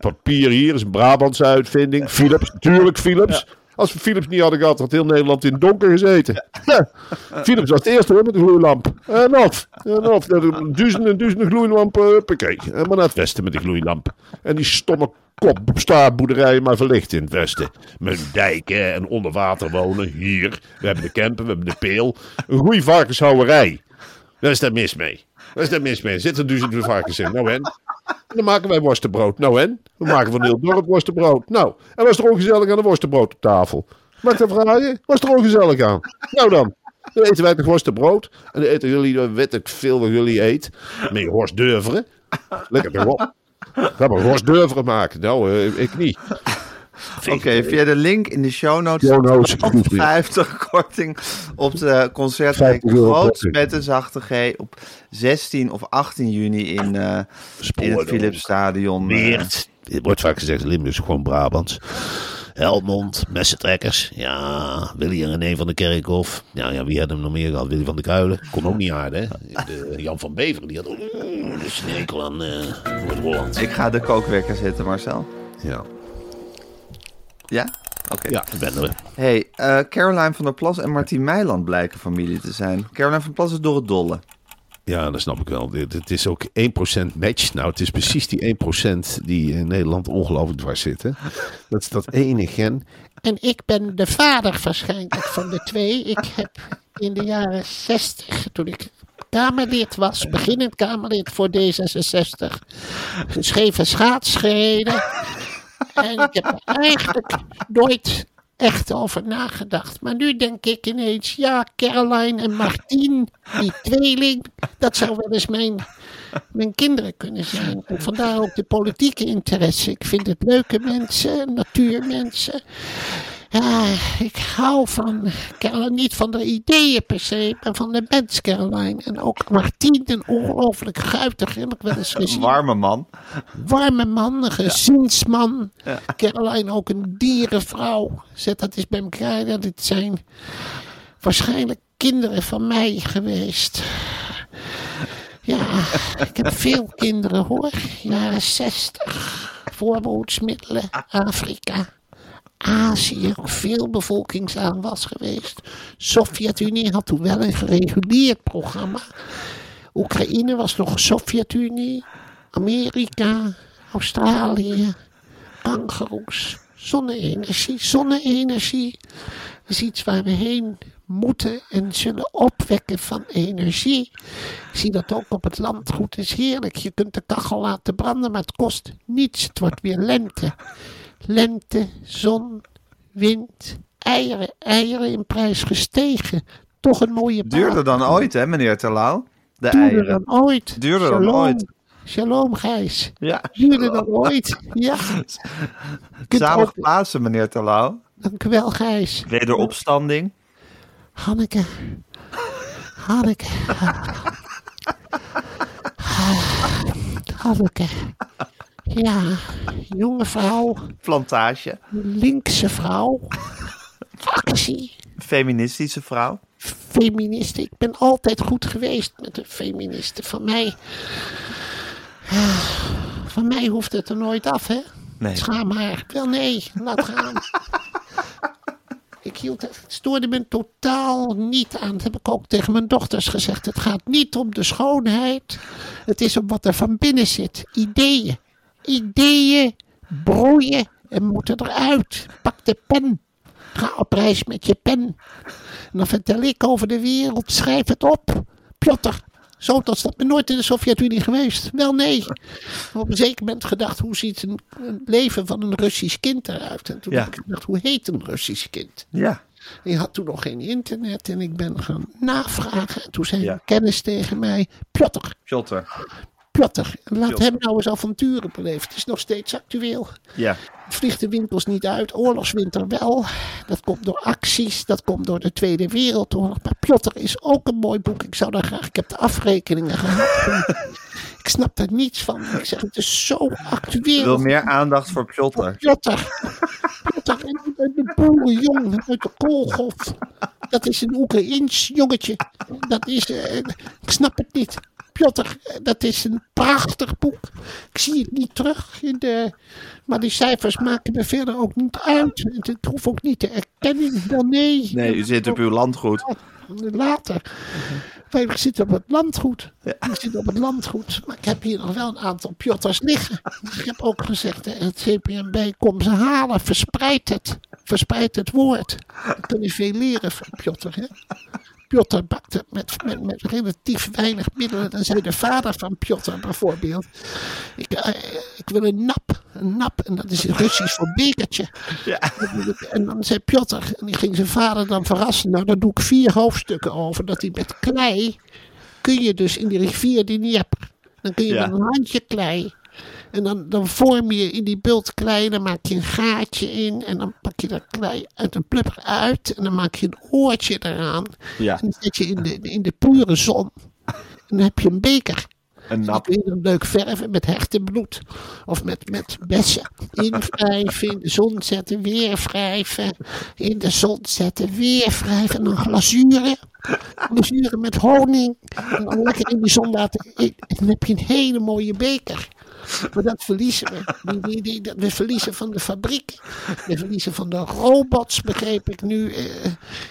Speaker 4: Papier hier is een Brabantse uitvinding. Philips, natuurlijk Philips. Als we Philips niet hadden gehad, had heel Nederland in het donker gezeten. Ja. Philips was het eerste hoor, met de gloeilamp. En af. En af. Duizenden en duizenden gloeilampen. Huppakee. En maar naar het westen met die gloeilamp. En die stomme kop staartboerderijen maar verlicht in het westen. Met dijken en onder water wonen. Hier. We hebben de Kempen, we hebben de Peel. Een goede varkenshouwerij. Daar is daar mis mee. Daar is daar mis mee. Zitten duizenden varkens in. Nou en? En dan maken wij worstenbrood. Nou en? We maken van heel dorp worstenbrood. Nou, en was er ongezellig aan de worstenbrood op tafel? Mag ik dat vragen? Was er ongezellig aan? Nou dan. Dan eten wij toch worstenbrood. En dan eten jullie, dan weet ik veel wat jullie eet. Met worstdeuveren. Lekker toch op. Ga maar worstdeuveren maken. Nou, eh, ik niet.
Speaker 3: Oké, via de link in de show notes.
Speaker 4: Show notes.
Speaker 3: staat op 50 korting op de concertweek
Speaker 4: 50 euro
Speaker 3: Groot met een zachte G op 16 of 18 juni in, eh, in het Philipsstadion. eh.
Speaker 4: Meert. Het wordt vaak gezegd Limburg is gewoon Brabants. Helmond, Messentrekkers. Ja, Willy en René van de Kerkhof. Ja, ja, wie had hem nog meer gehad? Willy van de Kuilen. Kon ook niet aarden, hè? De, Jan van Beveren, die had ook een snekel aan eh Noord-Holland.
Speaker 3: Ik ga de kookwekker zetten, Marcel.
Speaker 4: Ja,
Speaker 3: Ja? Oké.
Speaker 4: ja, ik ben er.
Speaker 3: Hey, eh, Caroline van der Plas en Martien Meiland blijken familie te zijn. Caroline van der Plas is door het dolle.
Speaker 4: Ja, dat snap ik wel. Dit- Het is ook 1% match. Nou, het is precies die 1% die in Nederland ongelooflijk dwars zit. Hè? Dat is dat ene gen.
Speaker 5: En ik ben de vader waarschijnlijk van de twee. Ik heb in de jaren 60, toen ik Kamerlid was, beginnend Kamerlid voor D66, geschreven schaats gereden. En ik heb er eigenlijk nooit echt over nagedacht. Maar nu denk ik ineens, ja, Caroline en Martien, die tweeling, dat zou wel eens mijn, mijn kinderen kunnen zijn. En vandaar ook de politieke interesse. Ik vind het leuke mensen, natuurmensen. Ja, ik hou van Caroline, niet van de ideeën per se, maar van de mens Caroline. En ook Martien, een ongelooflijk guitig, heb ik wel eens
Speaker 3: Een
Speaker 5: gezien
Speaker 3: warme man.
Speaker 5: warme man, een gezinsman. Caroline ook een dierenvrouw. Zet dat eens bij elkaar. Dat het zijn waarschijnlijk kinderen van mij geweest. Ja, ik heb veel kinderen hoor. Jaren 60. Voorbehoedsmiddelen. Afrika. Azië, veel bevolkingsaanwas geweest. Sovjet-Unie had toen wel een gereguleerd programma. Oekraïne was nog Sovjet-Unie. Amerika, Australië, kangoeroes, zonne-energie. Zonne-energie is iets waar we heen moeten en zullen opwekken van energie. Zie dat ook op het landgoed. Het is heerlijk. Je kunt de kachel laten branden, maar het kost niets. Het wordt weer lente. Lente, zon, wind, eieren. Eieren in prijs gestegen. Toch een mooie baal.
Speaker 3: Duurder dan ooit, hè, meneer Terlouw? De
Speaker 5: Duurder
Speaker 3: eieren.
Speaker 5: dan ooit.
Speaker 3: Duurder dan ooit.
Speaker 5: Shalom, Gijs.
Speaker 3: Ja.
Speaker 5: Duurder dan ooit. Ja.
Speaker 3: Zalig Pasen, meneer Terlouw.
Speaker 5: Dank u wel, Gijs.
Speaker 3: Wederopstanding.
Speaker 5: Hanneke. Hanneke. Hanneke. Ja, jonge vrouw,
Speaker 3: Plantage.
Speaker 5: linkse vrouw, actie,
Speaker 3: Feministische vrouw.
Speaker 5: feministen. Ik ben altijd goed geweest met de feministen. Van mij, van mij hoeft het er nooit af, hè?
Speaker 3: Nee.
Speaker 5: Schaam haar. Wel nee, laat gaan. Ik hield, het stoorde me totaal niet aan. Dat heb ik ook tegen mijn dochters gezegd. Het gaat niet om de schoonheid. Het is om wat er van binnen zit. Ideeën. Ideeën broeien en moeten eruit. Pak de pen. Ga op reis met je pen. En dan vertel ik over de wereld. Schrijf het op. Piotr. Zo was dat ben nooit in de Sovjet-Unie geweest. Wel nee. Op een zeker moment gedacht, hoe ziet een, een leven van een Russisch kind eruit? En toen
Speaker 3: Ja.
Speaker 5: heb ik gedacht, hoe heet een Russisch kind?
Speaker 3: Ja.
Speaker 5: Ik had toen nog geen internet en ik ben gaan navragen. En toen zei
Speaker 3: Ja.
Speaker 5: een kennis tegen mij, Piotr,
Speaker 3: Piotr.
Speaker 5: Piotr, laat hem nou eens avonturen beleven. Het is nog steeds actueel.
Speaker 3: Ja.
Speaker 5: Vliegt de winkels niet uit, oorlogswinter wel. Dat komt door acties, dat komt door de Tweede Wereldoorlog. Maar Piotr is ook een mooi boek. Ik zou daar graag, ik heb de afrekeningen gehad. ik snap er niets van. Ik zeg, het is zo
Speaker 3: Ik
Speaker 5: actueel.
Speaker 3: wil meer aandacht voor Piotr.
Speaker 5: Piotr. Piotr en de boerenjong uit de koolgolf. Dat is een Oekraïens jongetje. Dat is, eh, ik snap het niet. Piotr, dat is een prachtig boek. Ik zie het niet terug in de... Maar die cijfers maken me verder ook niet uit. Ik hoef ook niet te erkennen. Dan nee.
Speaker 3: Nee, u zit op uw landgoed.
Speaker 5: Later. Wij zitten op het landgoed. Ik zit op het landgoed. Maar ik heb hier nog wel een aantal Piotrs liggen. Ik heb ook gezegd, eh, het CPMB, kom ze halen. Verspreid het. Verspreid het woord. Dan kun je veel leren van Piotr. Hè? Piotr bakte met, met, met relatief weinig middelen. Dan zei de vader van Piotr bijvoorbeeld. Ik, eh, ik wil een nap. Een nap. En dat is Russisch voor bekertje. En dan zei Piotr, en die ging zijn vader dan verrassen. Nou, daar doe ik vier hoofdstukken over. Dat hij met klei, kun je dus in die rivier die Dnieper. Dan kun je
Speaker 3: Ja.
Speaker 5: met een handje klei. En dan, dan vorm je in die bult klei, dan maak je een gaatje in. En dan pak je dat klei uit een plupper uit. En dan maak je een oortje eraan.
Speaker 3: Ja.
Speaker 5: En dan zet je in de, in de pure zon. En dan heb je een beker.
Speaker 3: Een
Speaker 5: Dan
Speaker 3: nap.
Speaker 5: kun je leuk verven met hertenbloed. Of met, met bessen. Invrijven, in de zon zetten, weer wrijven. In de zon zetten, weer wrijven. En dan glazuren. Glazuren met honing. En dan lekker in de zon laten. En dan heb je een hele mooie beker. Maar dat verliezen we. Die, die, we verliezen van de fabriek. We verliezen van de robots, begreep ik nu. Eh,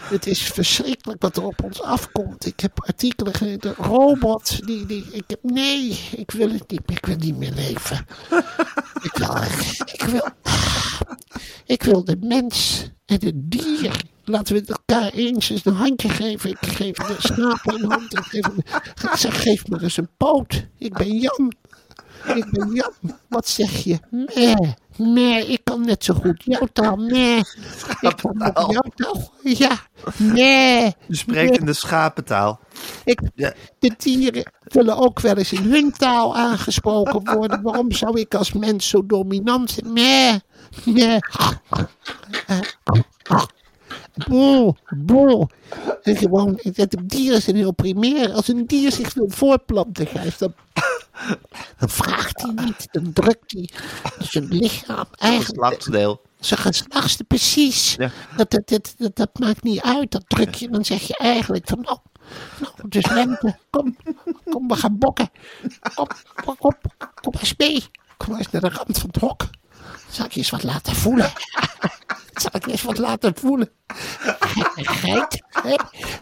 Speaker 5: het is verschrikkelijk wat er op ons afkomt. Ik heb artikelen gelezen. De robot, die, die, ik heb, nee, ik wil het niet meer. Ik wil niet meer leven. Ik wil, ik wil, ik wil de mens en het dier. Laten we elkaar eens eens een handje geven. Ik geef de schapen een hand. Ik, zeg, geef me eens een poot. Ik ben Jan. Ik ben Jan. Wat zeg je? Nee, nee, ik kan net zo goed jouw taal. Nee, ik kan jouw taal. Ja, nee.
Speaker 3: U spreekt in de schapentaal.
Speaker 5: Ik,
Speaker 3: Ja.
Speaker 5: de dieren willen ook wel eens in hun taal aangesproken worden. Waarom zou ik als mens zo dominant zijn? Nee, nee. Boel, boel. En gewoon, de dieren zijn heel primair. Als een dier zich wil voortplanten, Gijs, dan, dan vraagt hij niet. Dan drukt hij zijn lichaam eigenlijk
Speaker 3: Geslachtsdeel.
Speaker 5: zijn geslachtste, precies.
Speaker 3: Ja.
Speaker 5: Dat, dat, dat, dat, dat maakt niet uit. Dat druk je, dan zeg je eigenlijk van, nou, nou het is lente. Kom, kom, we gaan bokken. Kom, kom, kom, kom eens mee. Kom eens naar de rand van het hok. Zal ik je eens wat laten voelen? Zal ik je eens wat laten voelen? Geit?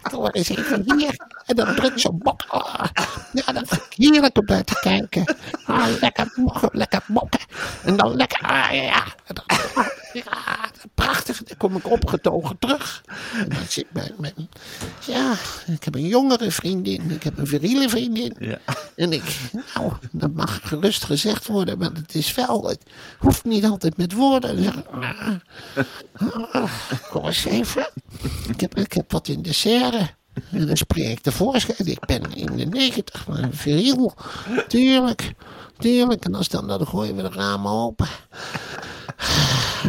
Speaker 5: Kom maar eens even hier. En dan druk zo'n bok. Ah, ja, dat vind ik heerlijk om naar te kijken. Ah, lekker mokken, lekker mokken. En dan lekker, ah, ja. En dan, ja, prachtig. Dan kom ik opgetogen terug. En dan zit mijn, mijn, ja, ik heb een jongere vriendin. Ik heb een viriele vriendin.
Speaker 3: Ja.
Speaker 5: En ik, nou, dat mag gerust gezegd worden, maar het is wel, het hoeft niet altijd met woorden. Ah, ah, kom eens Ik heb, ik heb wat in de serre. En dan spreek ik tevoorschijn. Ik ben in de negentig, maar viriel. Tuurlijk, tuurlijk. En als dan, dan gooien we de ramen open.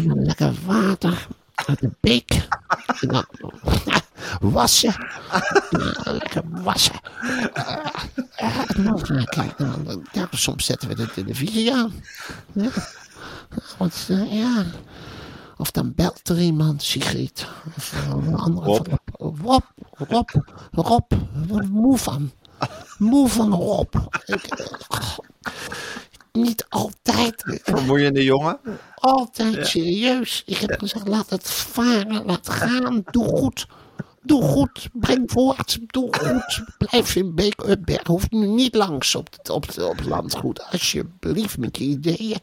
Speaker 5: Lekker water uit de beek. En wassen. Ja, lekker wassen. Ja, en dan. Dan- Ja, soms zetten we de televisie aan. Ja. Want, eh, ja. Of dan belt er iemand, Sigrid. Of eh, een andere.
Speaker 3: Rob.
Speaker 5: Rob, Rob, Rob. Moe van. Moe van Rob. Ik, eh, niet altijd.
Speaker 3: Vermoeiende jongen.
Speaker 5: Altijd serieus. Ik heb gezegd, laat het varen, laat gaan, doe goed. Doe goed, breng voort, doe goed. Blijf in Beek Upberg. Hoeft nu niet langs op het, op, het, op het landgoed. Alsjeblieft met je ideeën.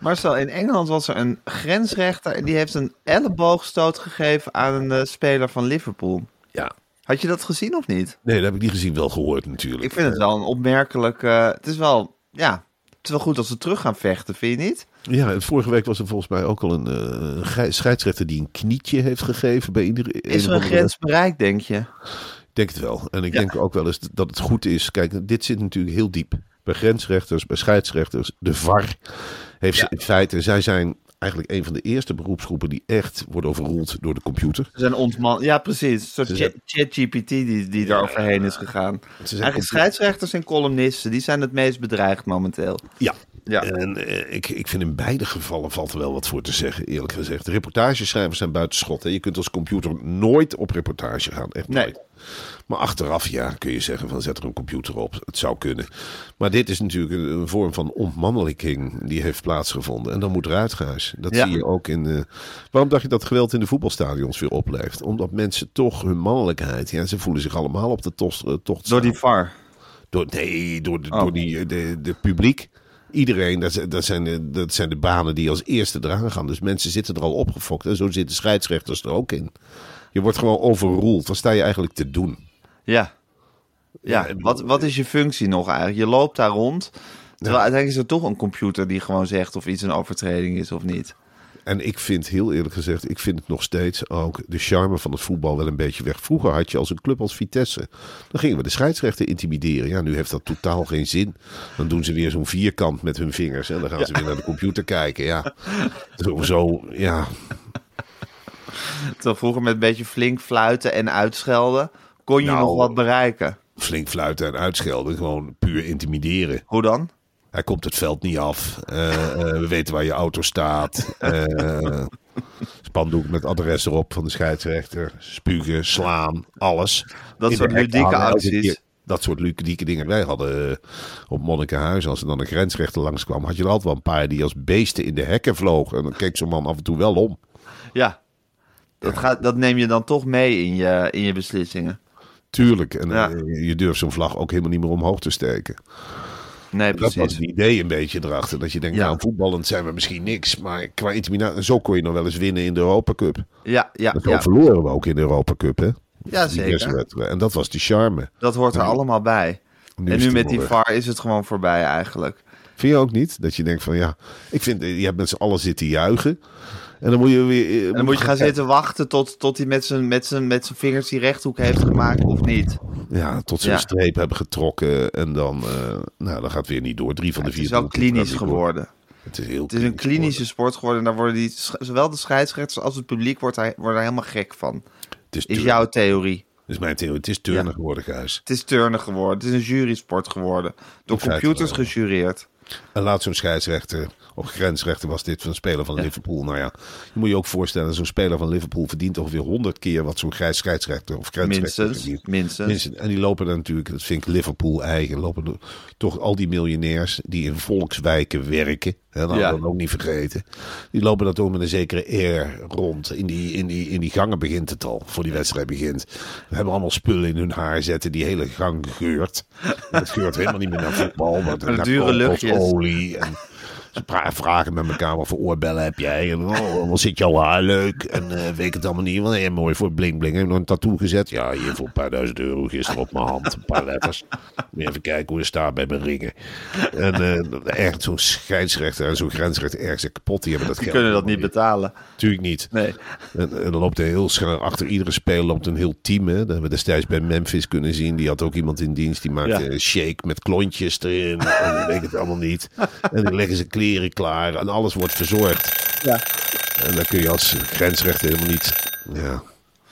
Speaker 3: Marcel, in Engeland was er een grensrechter en die heeft een elleboogstoot gegeven aan een eh, speler van Liverpool.
Speaker 6: Ja.
Speaker 3: Had je dat gezien of niet?
Speaker 6: Nee, dat heb ik niet gezien. Wel gehoord natuurlijk.
Speaker 3: Ik vind het wel een opmerkelijk. eh, het is wel, ja, het is wel goed als ze terug gaan vechten, vind je niet?
Speaker 6: Ja, vorige week was er volgens mij ook al een eh, scheidsrechter die een knietje heeft gegeven bij ieder.
Speaker 3: Is
Speaker 6: een
Speaker 3: er een grens bereikt, denk je?
Speaker 6: Ik denk het wel. En ik
Speaker 3: Ja.
Speaker 6: denk ook wel eens dat het goed is. Kijk, dit zit natuurlijk heel diep. Bij grensrechters, bij scheidsrechters, de VAR heeft ze in feite, zij zijn eigenlijk een van de eerste beroepsgroepen die echt worden overroeld door de computer.
Speaker 3: Ze zijn ontman. Ja, precies. Een soort
Speaker 6: zijn-
Speaker 3: chat- ChatGPT die, die er overheen is gegaan. Eigenlijk scheidsrechters en columnisten, die zijn het meest bedreigd momenteel.
Speaker 6: Ja,
Speaker 3: Ja.
Speaker 4: En eh, ik, ik vind in beide gevallen valt er wel wat voor te zeggen, eerlijk gezegd. De reportageschrijvers zijn buitenschot. Hè. Je kunt als computer nooit op reportage gaan. Echt
Speaker 3: Nee.
Speaker 4: Maar achteraf, ja, kun je zeggen van zet er een computer op. Het zou kunnen. Maar dit is natuurlijk een, een vorm van ontmannelijking die heeft plaatsgevonden. En dan moet eruit, Gijs. Dat
Speaker 3: Ja.
Speaker 4: zie je ook in... eh, waarom dacht je dat geweld in de voetbalstadions weer opleeft? Omdat mensen toch hun mannelijkheid... Ja, ze voelen zich allemaal op de tocht, eh, tocht
Speaker 3: Door die. VAR.
Speaker 4: Door, nee, door, de,
Speaker 3: Oh.
Speaker 4: door die, eh, de, de publiek. Iedereen, dat, zijn- dat, zijn de, dat zijn de banen die als eerste eraan gaan. Dus mensen zitten er al opgefokt. En zo zitten scheidsrechters er ook in. Je wordt gewoon overroeld. Wat sta je eigenlijk te doen?
Speaker 3: Ja. Ja, wat, wat is je functie nog eigenlijk? Je loopt daar rond. Terwijl uiteindelijk is er toch een computer die gewoon zegt of iets een overtreding is of niet.
Speaker 4: En ik vind, heel eerlijk gezegd, ik vind het nog steeds ook de charme van het voetbal wel een beetje weg. Vroeger had je als een club als Vitesse, dan gingen we de scheidsrechter intimideren. Ja, nu heeft dat totaal geen zin. Dan doen ze weer zo'n vierkant met hun vingers en dan gaan ze weer naar de computer kijken. Ja, zo, zo ja.
Speaker 3: Terwijl vroeger met een beetje flink fluiten en uitschelden kon je
Speaker 4: Nou.
Speaker 3: nog wat bereiken.
Speaker 4: flink fluiten en uitschelden. Gewoon puur intimideren.
Speaker 3: Hoe dan?
Speaker 4: Hij komt het veld niet af. Eh, eh, we weten waar je auto staat. Eh, spandoek met adres erop van de scheidsrechter. Spugen, slaan, alles.
Speaker 3: Dat
Speaker 4: In
Speaker 3: soort ludieke acties.
Speaker 4: Dat soort ludieke dingen. Wij hadden op Monnikenhuis, als er dan een grensrechter langskwam, had je er altijd wel een paar die als beesten in de hekken vlogen. En dan keek zo'n man af en toe wel om.
Speaker 3: Ja. Dat, gaat, dat neem je dan toch mee in je, in je beslissingen.
Speaker 4: Tuurlijk. En
Speaker 3: Ja.
Speaker 4: eh, je durft zo'n vlag ook helemaal niet meer omhoog te steken.
Speaker 3: Nee,
Speaker 4: Dat was
Speaker 3: precies.
Speaker 4: het idee een beetje erachter. Dat je denkt,
Speaker 3: Ja.
Speaker 4: nou voetballend zijn we misschien niks. Maar qua intimidatie, zo kon je nog wel eens winnen in de Europa Cup.
Speaker 3: Ja, ja,
Speaker 4: zo
Speaker 3: ja.
Speaker 4: verloren we ook in de Europa Cup, hè?
Speaker 3: ja zeker.
Speaker 4: En dat was die charme.
Speaker 3: Dat hoort er allemaal bij.
Speaker 4: Nu
Speaker 3: en nu met die. VAR is het gewoon voorbij eigenlijk.
Speaker 4: Vind je ook niet? Dat je denkt van ja, ik vind, eh, je hebt met z'n allen zitten juichen. En dan moet je weer... eh,
Speaker 3: En dan moet je gaan zitten wachten tot, tot hij met zijn, met, zijn, met zijn vingers die rechthoek heeft gemaakt of niet.
Speaker 4: Ja, tot ze
Speaker 3: Ja.
Speaker 4: een streep hebben getrokken. En dan, eh, nou, dan gaat het weer niet door. Drie van de
Speaker 3: Het
Speaker 4: vier
Speaker 3: is wel klinisch geworden.
Speaker 4: Het is heel
Speaker 3: Het is een klinische sport geworden. En daar worden die, zowel de scheidsrechters als het publiek wordt daar, worden daar helemaal gek van.
Speaker 4: Het is,
Speaker 3: jouw theorie.
Speaker 4: Is mijn theorie. Het is turnen
Speaker 3: Ja.
Speaker 4: geworden, Gijs.
Speaker 3: Het is turnen geworden. Het is een jurysport geworden. Door computers gejureerd.
Speaker 4: En laat zo'n scheidsrechter, of grensrechter was dit van een speler van Liverpool. Nou ja, je moet je ook voorstellen, zo'n speler van Liverpool verdient ongeveer honderd keer wat zo'n grijs scheidsrechter of grensrechter
Speaker 3: Minstens.
Speaker 4: verdient.
Speaker 3: Minstens.
Speaker 4: Minstens. En die lopen dan natuurlijk, dat vind ik Liverpool eigen, lopen toch al die miljonairs die in volkswijken werken. Hè, dat
Speaker 3: Ja.
Speaker 4: hadden we ook niet vergeten. Die lopen dan toch met een zekere air rond. In die, in, die, in die gangen begint het al, voor die wedstrijd begint. We hebben allemaal spullen in hun haar zetten, die hele gang geurt. Het geurt helemaal niet meer naar voetbal, maar naar
Speaker 3: dure luchtjes.
Speaker 4: kokosolie en... Vragen met elkaar wat voor oorbellen heb jij. En oh, wat zit jouw haar leuk? En eh, weet ik het allemaal niet. Want hey, mooi voor bling bling. Heb je nog een tattoo gezet? Ja, hier voor een paar duizend euro gisteren op mijn hand. Een paar letters. Moet je even kijken hoe het staat bij mijn ringen. En eh echt zo'n scheidsrechter en zo'n grensrechter ergens kapot. Die hebben dat
Speaker 3: Die
Speaker 4: geld
Speaker 3: kunnen dat niet betalen.
Speaker 4: Tuurlijk niet.
Speaker 3: Nee.
Speaker 4: En, en dan loopt er heel snel achter iedere speler loopt een heel team. Hè. Dat hebben we destijds bij Memphis kunnen zien. Die had ook iemand in dienst. Die maakte
Speaker 3: Ja.
Speaker 4: een shake met klontjes erin. en weet ik het allemaal niet. En dan leggen ze kleren klaar. En alles wordt verzorgd.
Speaker 3: Ja.
Speaker 4: En dan kun je als grensrechter helemaal niet... Ja.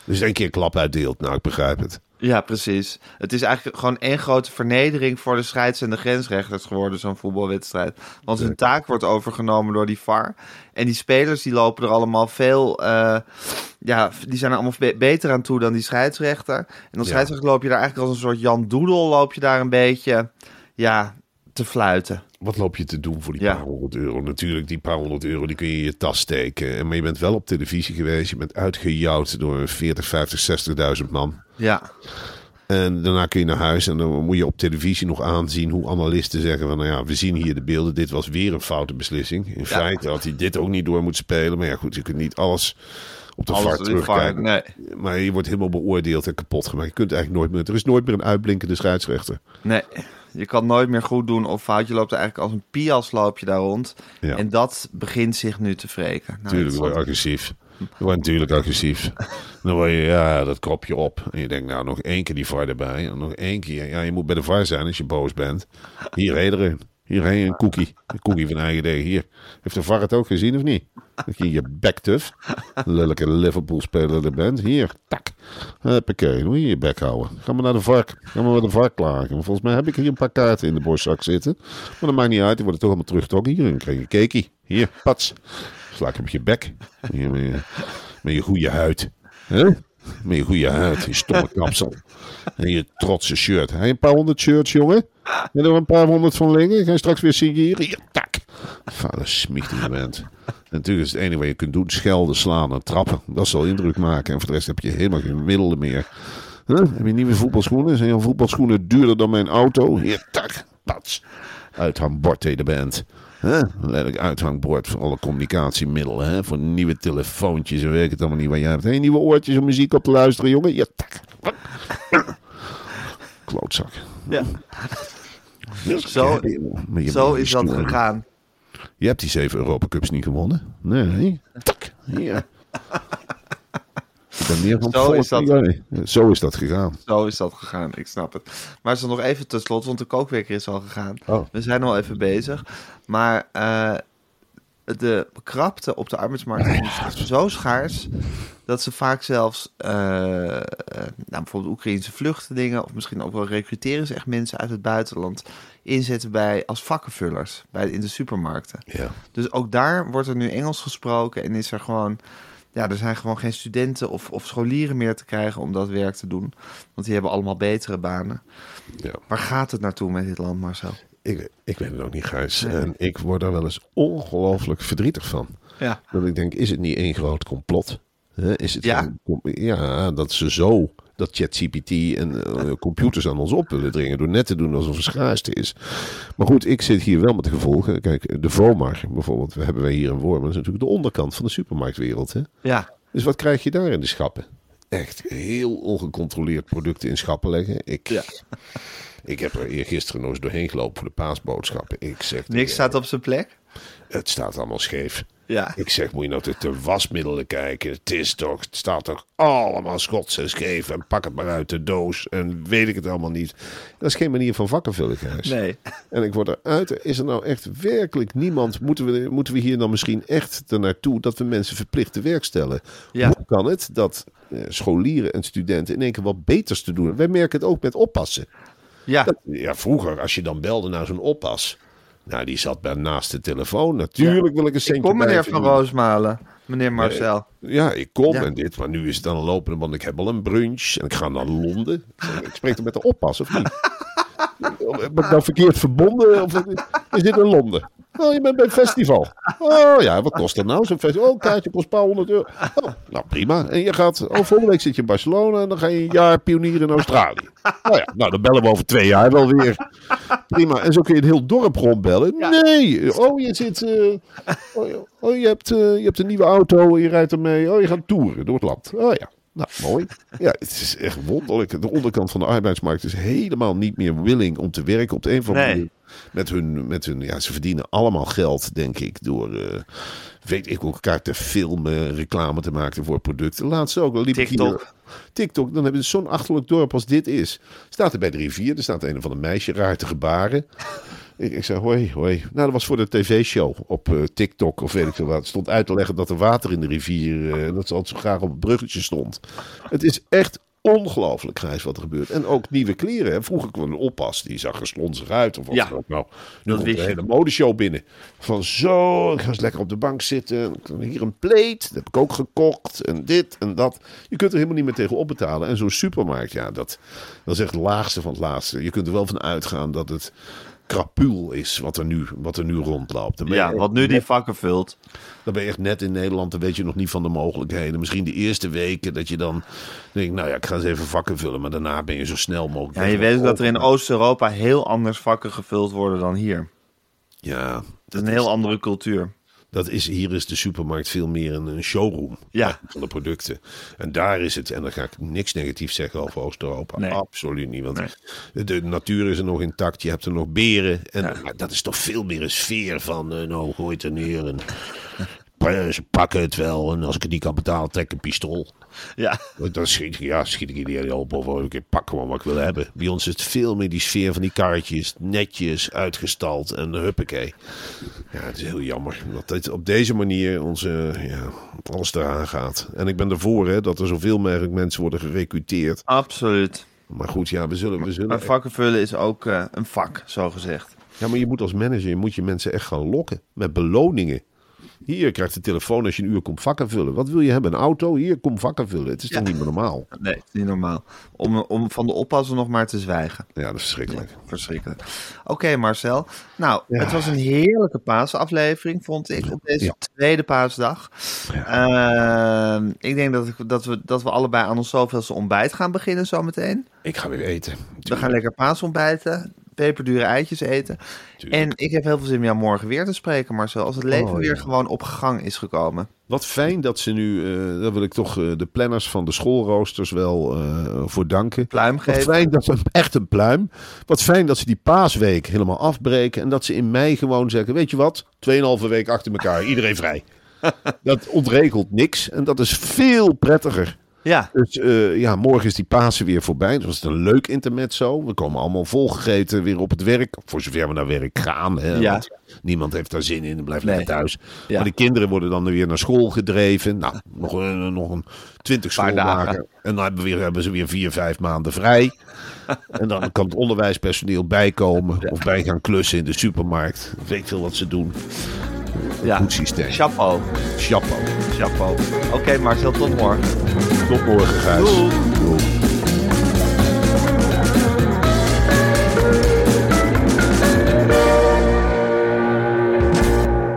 Speaker 4: Dus één keer een klap uitdeelt. Nou, ik begrijp het.
Speaker 3: Ja, precies. Het is eigenlijk gewoon één grote vernedering voor de scheids- en de grensrechters geworden, zo'n voetbalwedstrijd. Want hun taak wordt overgenomen door die VAR. En die spelers die lopen er allemaal veel, eh, ja, die zijn er allemaal be- beter aan toe dan die scheidsrechter. En als
Speaker 4: Ja.
Speaker 3: scheidsrechter loop je daar eigenlijk als een soort Jan Doedel, loop je daar een beetje, ja, te fluiten.
Speaker 4: Wat loop je te doen voor die
Speaker 3: Ja.
Speaker 4: paar honderd euro? Natuurlijk, die paar honderd euro die kun je in je tas steken. En Maar je bent wel op televisie geweest. Je bent uitgejouwd door 40, 50, 60.000 man.
Speaker 3: Ja,
Speaker 4: En daarna kun je naar huis en dan moet je op televisie nog aanzien hoe analisten zeggen van nou ja, we zien hier de beelden. Dit was weer een foute beslissing. In feite had hij dit ook niet door moeten spelen. Maar ja goed, je kunt niet alles op de
Speaker 3: alles
Speaker 4: terugkijken.
Speaker 3: nee,
Speaker 4: Maar je wordt helemaal beoordeeld en kapot gemaakt. Je kunt eigenlijk nooit meer. Er is nooit meer een uitblinkende scheidsrechter.
Speaker 3: nee. Je kan nooit meer goed doen of fout. Je loopt er eigenlijk als een pias loop je daar rond.
Speaker 4: Ja.
Speaker 3: En dat begint zich nu te wreken. Nou,
Speaker 4: Tuurlijk word je agressief. Je wordt natuurlijk agressief. Dan word je, ja, dat krop je op. En je denkt, nou, nog één keer die VAR erbij. En nog één keer. Ja, je moet bij de VAR zijn als je boos bent. Hier, reden erin. Hier, hé, een cookie. Een cookie van eigen deeg. Hier. Heeft de VAR het ook gezien of niet? Dat je je bek tuf. Lelijke Liverpool-speler er bent. Hier, tak. Huppakee, moet je je bek houden. Ga maar naar de vark. Ga maar met de vark klagen. Volgens mij heb ik hier een paar kaarten in de borstzak zitten. Maar dat maakt niet uit. Die worden toch allemaal teruggetrokken. Hier, dan krijg je een cakeie. Hier, pats. Sla ik op je bek. Hier, met je, je goede huid. Hè? Met je goede huid, je stomme kapsel. En je trotse shirt. Je een paar honderd shirts, jongen? Heb je er een paar honderd van liggen? Ga je straks weer signeren? Hier, tak. Vader smicht die bent. En natuurlijk is het enige wat je kunt doen schelden, slaan en trappen. Dat zal indruk maken. En voor de rest heb je helemaal geen middelen meer. Heb je nieuwe voetbalschoenen? Zijn jouw voetbalschoenen duurder dan mijn auto? Hier, tak, pats. Uithangbord tegen de band. Huh? Letterlijk uithangbord voor alle communicatiemiddelen. Hè? Voor nieuwe telefoontjes en weet ik het allemaal niet waar jij hebt. Hey, nieuwe oortjes om muziek op te luisteren, jongen. Ja, tak. Klootzak.
Speaker 3: Ja. Zo,
Speaker 4: je-
Speaker 3: zo
Speaker 4: je
Speaker 3: is dat gegaan.
Speaker 4: Je hebt die zeven Europa Cups niet gewonnen. Nee. Tak. Hier. Ik ben meer van
Speaker 3: Zo is dat.
Speaker 4: jij. Zo is dat gegaan.
Speaker 3: Zo is dat gegaan, ik snap het. Maar zo nog even tot slot, want de kookwekker is al gegaan.
Speaker 4: Oh.
Speaker 3: We zijn al even bezig. Maar eh, de krapte op de arbeidsmarkt is zo schaars... dat ze vaak zelfs, eh, eh, nou, bijvoorbeeld Oekraïnse vluchtelingen... of misschien ook wel recruteren ze echt mensen uit het buitenland... inzetten bij, als vakkenvullers bij, in de supermarkten.
Speaker 4: Ja.
Speaker 3: Dus ook daar wordt er nu Engels gesproken en is er gewoon... Ja, er zijn gewoon geen studenten of, of scholieren meer te krijgen om dat werk te doen. Want die hebben allemaal betere banen.
Speaker 4: ja.
Speaker 3: Waar gaat het naartoe met dit land, Marcel?
Speaker 4: Ik, ik weet het ook niet, Gijs. En ik word daar wel eens ongelooflijk verdrietig van.
Speaker 3: Ja.
Speaker 4: Dat ik denk, is het niet één groot complot? Is het
Speaker 3: Ja?
Speaker 4: een ja, dat ze zo, dat ChatGPT en eh, computers aan ons op willen dringen door net te doen alsof het schaarste is. Maar goed, ik zit hier wel met de gevolgen. Kijk, de VOMAR bijvoorbeeld, we hebben wij hier in Wormen, dat is natuurlijk de onderkant van de supermarktwereld. Hè?
Speaker 3: Ja,
Speaker 4: Dus wat krijg je daar in de schappen? Echt heel ongecontroleerd producten in schappen leggen. Ik,
Speaker 3: Ja.
Speaker 4: ik heb er eergisteren nog eens doorheen gelopen voor de paasboodschappen. Ik zeg,
Speaker 3: niks staat op zijn plek.
Speaker 4: het staat allemaal scheef.
Speaker 3: Ja,
Speaker 4: Ik zeg, moet je nou de, de wasmiddelen kijken? Het is toch, het staat toch allemaal schots en scheef. En pak het maar uit de doos. En weet ik het allemaal niet. Dat is geen manier van vakkenvullen, Gijs.
Speaker 3: nee.
Speaker 4: En ik word eruit. Is er nou echt werkelijk niemand? Moeten we, moeten we hier dan misschien echt ernaartoe dat we mensen verplicht te werk stellen?
Speaker 3: Ja.
Speaker 4: Hoe kan het dat eh, scholieren en studenten in één keer wat beters te doen? Wij merken het ook met oppassen.
Speaker 3: Ja,
Speaker 4: Dat- ja, vroeger, als je dan belde naar zo'n oppas. Nou, die zat bij naast de telefoon. Natuurlijk wil ik een centje
Speaker 3: kom meneer Van. Roosmalen. Meneer Marcel.
Speaker 4: Ja, ik kom
Speaker 3: Ja.
Speaker 4: en dit, maar nu is het dan een lopende, want ik heb al een brunch en ik ga naar Londen. Ik Ik spreek er met de oppas, of niet? Ben ik nou verkeerd verbonden? Of is dit in Londen? Oh, je bent bij een festival. Oh ja, wat kost dat nou? Zo'n festival? Oh, een kaartje kost een paar honderd euro. Oh, nou, prima. En je gaat, oh, volgende week zit je in Barcelona en dan ga je een jaar pionieren in Australië. Nou ja, nou, dan bellen we over twee jaar wel weer. Prima. En zo kun je het heel dorp rondbellen. Nee. Oh, je zit, eh, oh, je- oh, je hebt, eh, je hebt een nieuwe auto en je rijdt ermee. Oh, je gaat toeren door het land. Oh ja. Nou, mooi. Ja, het is echt wonderlijk. De onderkant van de arbeidsmarkt is helemaal niet meer willing om te werken op de een of andere manier. Met hun, met hun, ja, ze verdienen allemaal geld, denk ik, door, eh, weet ik ook, elkaar te filmen, reclame te maken voor producten. Laatst ook, liep ik
Speaker 3: TikTok.
Speaker 4: hier- TikTok, dan hebben ze zo'n achterlijk dorp als dit is. Staat er bij de rivier, er staat een of ander meisje raar te gebaren. Ik, ik zei, hoi, hoi. Nou, dat was voor de tv-show op eh, TikTok of weet ik veel wat. Het stond uit te leggen dat er water in de rivier, eh, dat ze altijd zo graag op het bruggetje stond. Het is echt ongelooflijk grijs wat er gebeurt. En ook nieuwe kleren. Hè. Vroeger kwam een oppas, die zag er slonzig uit. Of wat
Speaker 3: Ja,
Speaker 4: dan ook. Nou, nu
Speaker 3: dat
Speaker 4: komt een hele modeshow binnen. Van zo, ik ga eens lekker op de bank zitten. Hier een pleet, dat heb ik ook gekocht. En dit en dat. Je kunt er helemaal niet meer tegen opbetalen. En zo'n supermarkt, ja, dat, dat is echt het laagste van het laagste. Je kunt er wel van uitgaan dat het krapul is wat er nu, wat er nu rondloopt.
Speaker 3: Ja, wat nu die vakken vult.
Speaker 4: dan ben je echt net in Nederland, dan weet je nog niet van de mogelijkheden. Misschien de eerste weken dat je dan denkt, nou ja, ik ga eens even vakken vullen. Maar daarna ben je zo snel mogelijk.
Speaker 3: Ja, je weet ook dat er in Oost-Europa heel anders vakken gevuld worden dan hier.
Speaker 4: Ja,
Speaker 3: Het is een heel andere cultuur.
Speaker 4: Dat is, hier is de supermarkt veel meer een, een showroom
Speaker 3: Ja.
Speaker 4: van de producten. En daar is het, en dan ga ik niks negatiefs zeggen over Oost-Europa.
Speaker 3: Nee.
Speaker 4: Absoluut niet, want
Speaker 3: Nee.
Speaker 4: de, natuur is er nog intact. Je hebt er nog beren. En dat is toch veel meer een sfeer van, eh, nou, gooi het er neer en
Speaker 7: ze pakken het wel. En als ik het niet kan betalen, trek ik een pistool.
Speaker 3: Ja.
Speaker 7: Dan schiet ik, ja, schiet ik iedereen op. Of ik pak gewoon wat ik wil hebben. Bij ons is het veel meer die sfeer van die kaartjes. Netjes, uitgestald en huppakee. Ja, het is heel jammer. Dat het op deze manier onze, ja, alles eraan gaat. En ik ben ervoor hè, dat er zoveel mogelijk mensen worden gerecruiteerd.
Speaker 3: Absoluut.
Speaker 7: Maar goed, ja, we zullen... We zullen
Speaker 3: Maar vakken vullen is ook eh, een vak, zo gezegd.
Speaker 4: Ja, maar je moet als manager je moet je mensen echt gaan lokken met beloningen. Hier krijgt de telefoon als je een uur komt vakken vullen. Wat wil je hebben? Een auto? Hier, kom vakken vullen. Het is toch niet meer normaal?
Speaker 3: Nee, het is niet normaal. Om, om van de oppassen nog maar te zwijgen.
Speaker 4: Ja, dat is verschrikkelijk.
Speaker 3: Verschrikkelijk. Oké, Marcel. Nou, het was een heerlijke paasaflevering, vond ik, op deze tweede paasdag. Ehm, ik denk dat, ik, dat, we, dat we allebei aan ons zoveelste ontbijt gaan beginnen zometeen.
Speaker 4: Ik ga weer eten.
Speaker 3: We gaan lekker paasontbijten, peperdure eitjes eten. En ik heb heel veel zin om jou morgen weer te spreken, Marcel. Als het leven
Speaker 4: Oh,
Speaker 3: weer gewoon op gang is gekomen.
Speaker 4: Wat fijn dat ze nu, eh daar wil ik toch eh, de planners van de schoolroosters wel eh, voor danken.
Speaker 3: Pluim
Speaker 4: Wat
Speaker 3: geven.
Speaker 4: fijn dat ze echt een pluim. Wat fijn dat ze die paasweek helemaal afbreken. En dat ze in mei gewoon zeggen: Weet je wat? Tweeënhalve week achter elkaar, iedereen vrij. dat ontregelt niks. En dat is veel prettiger.
Speaker 3: Ja,
Speaker 4: Dus eh, ja, morgen is die Pasen weer voorbij. Dat was een leuk intermezzo. We komen allemaal volgegeten weer op het werk. Voor zover we naar werk gaan. Hè,
Speaker 3: Ja.
Speaker 4: want niemand heeft daar zin in en blijft
Speaker 3: Nee.
Speaker 4: lekker thuis.
Speaker 3: Ja.
Speaker 4: Maar de kinderen worden dan weer naar school gedreven. Nou, nog een, nog een twintig schooldagen.
Speaker 3: dagen.
Speaker 4: En dan hebben, we weer, hebben ze weer vier, vijf maanden vrij. en dan kan het onderwijspersoneel bijkomen. Of bij gaan klussen in de supermarkt. Weet ik veel wat ze doen.
Speaker 3: ja.
Speaker 4: Goed systeem.
Speaker 3: Chapeau.
Speaker 4: Chapeau.
Speaker 3: Chapeau. Oké, Marcel, tot morgen.
Speaker 4: Tot morgen, Gijs. Doei.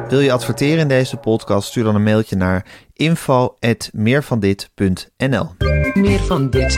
Speaker 3: Wil je adverteren in deze podcast? Stuur dan een mailtje naar info@meervandit.nl.
Speaker 2: Meer van dit.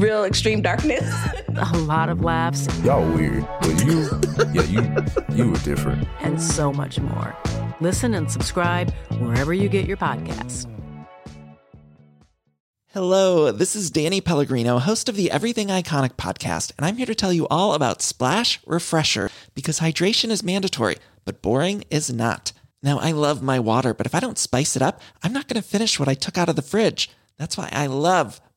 Speaker 8: real extreme darkness.
Speaker 1: a lot of laughs,
Speaker 9: Y'all weird, but you, yeah, you, you were different.
Speaker 1: and so much more. Listen and subscribe wherever you get your podcasts.
Speaker 10: Hello, this is Danny Pellegrino, host of the Everything Iconic podcast, and I'm here to tell you all about Splash Refresher because hydration is mandatory, but boring is not. Now, I love my water, but if I don't spice it up, I'm not going to finish what I took out of the fridge. That's why I love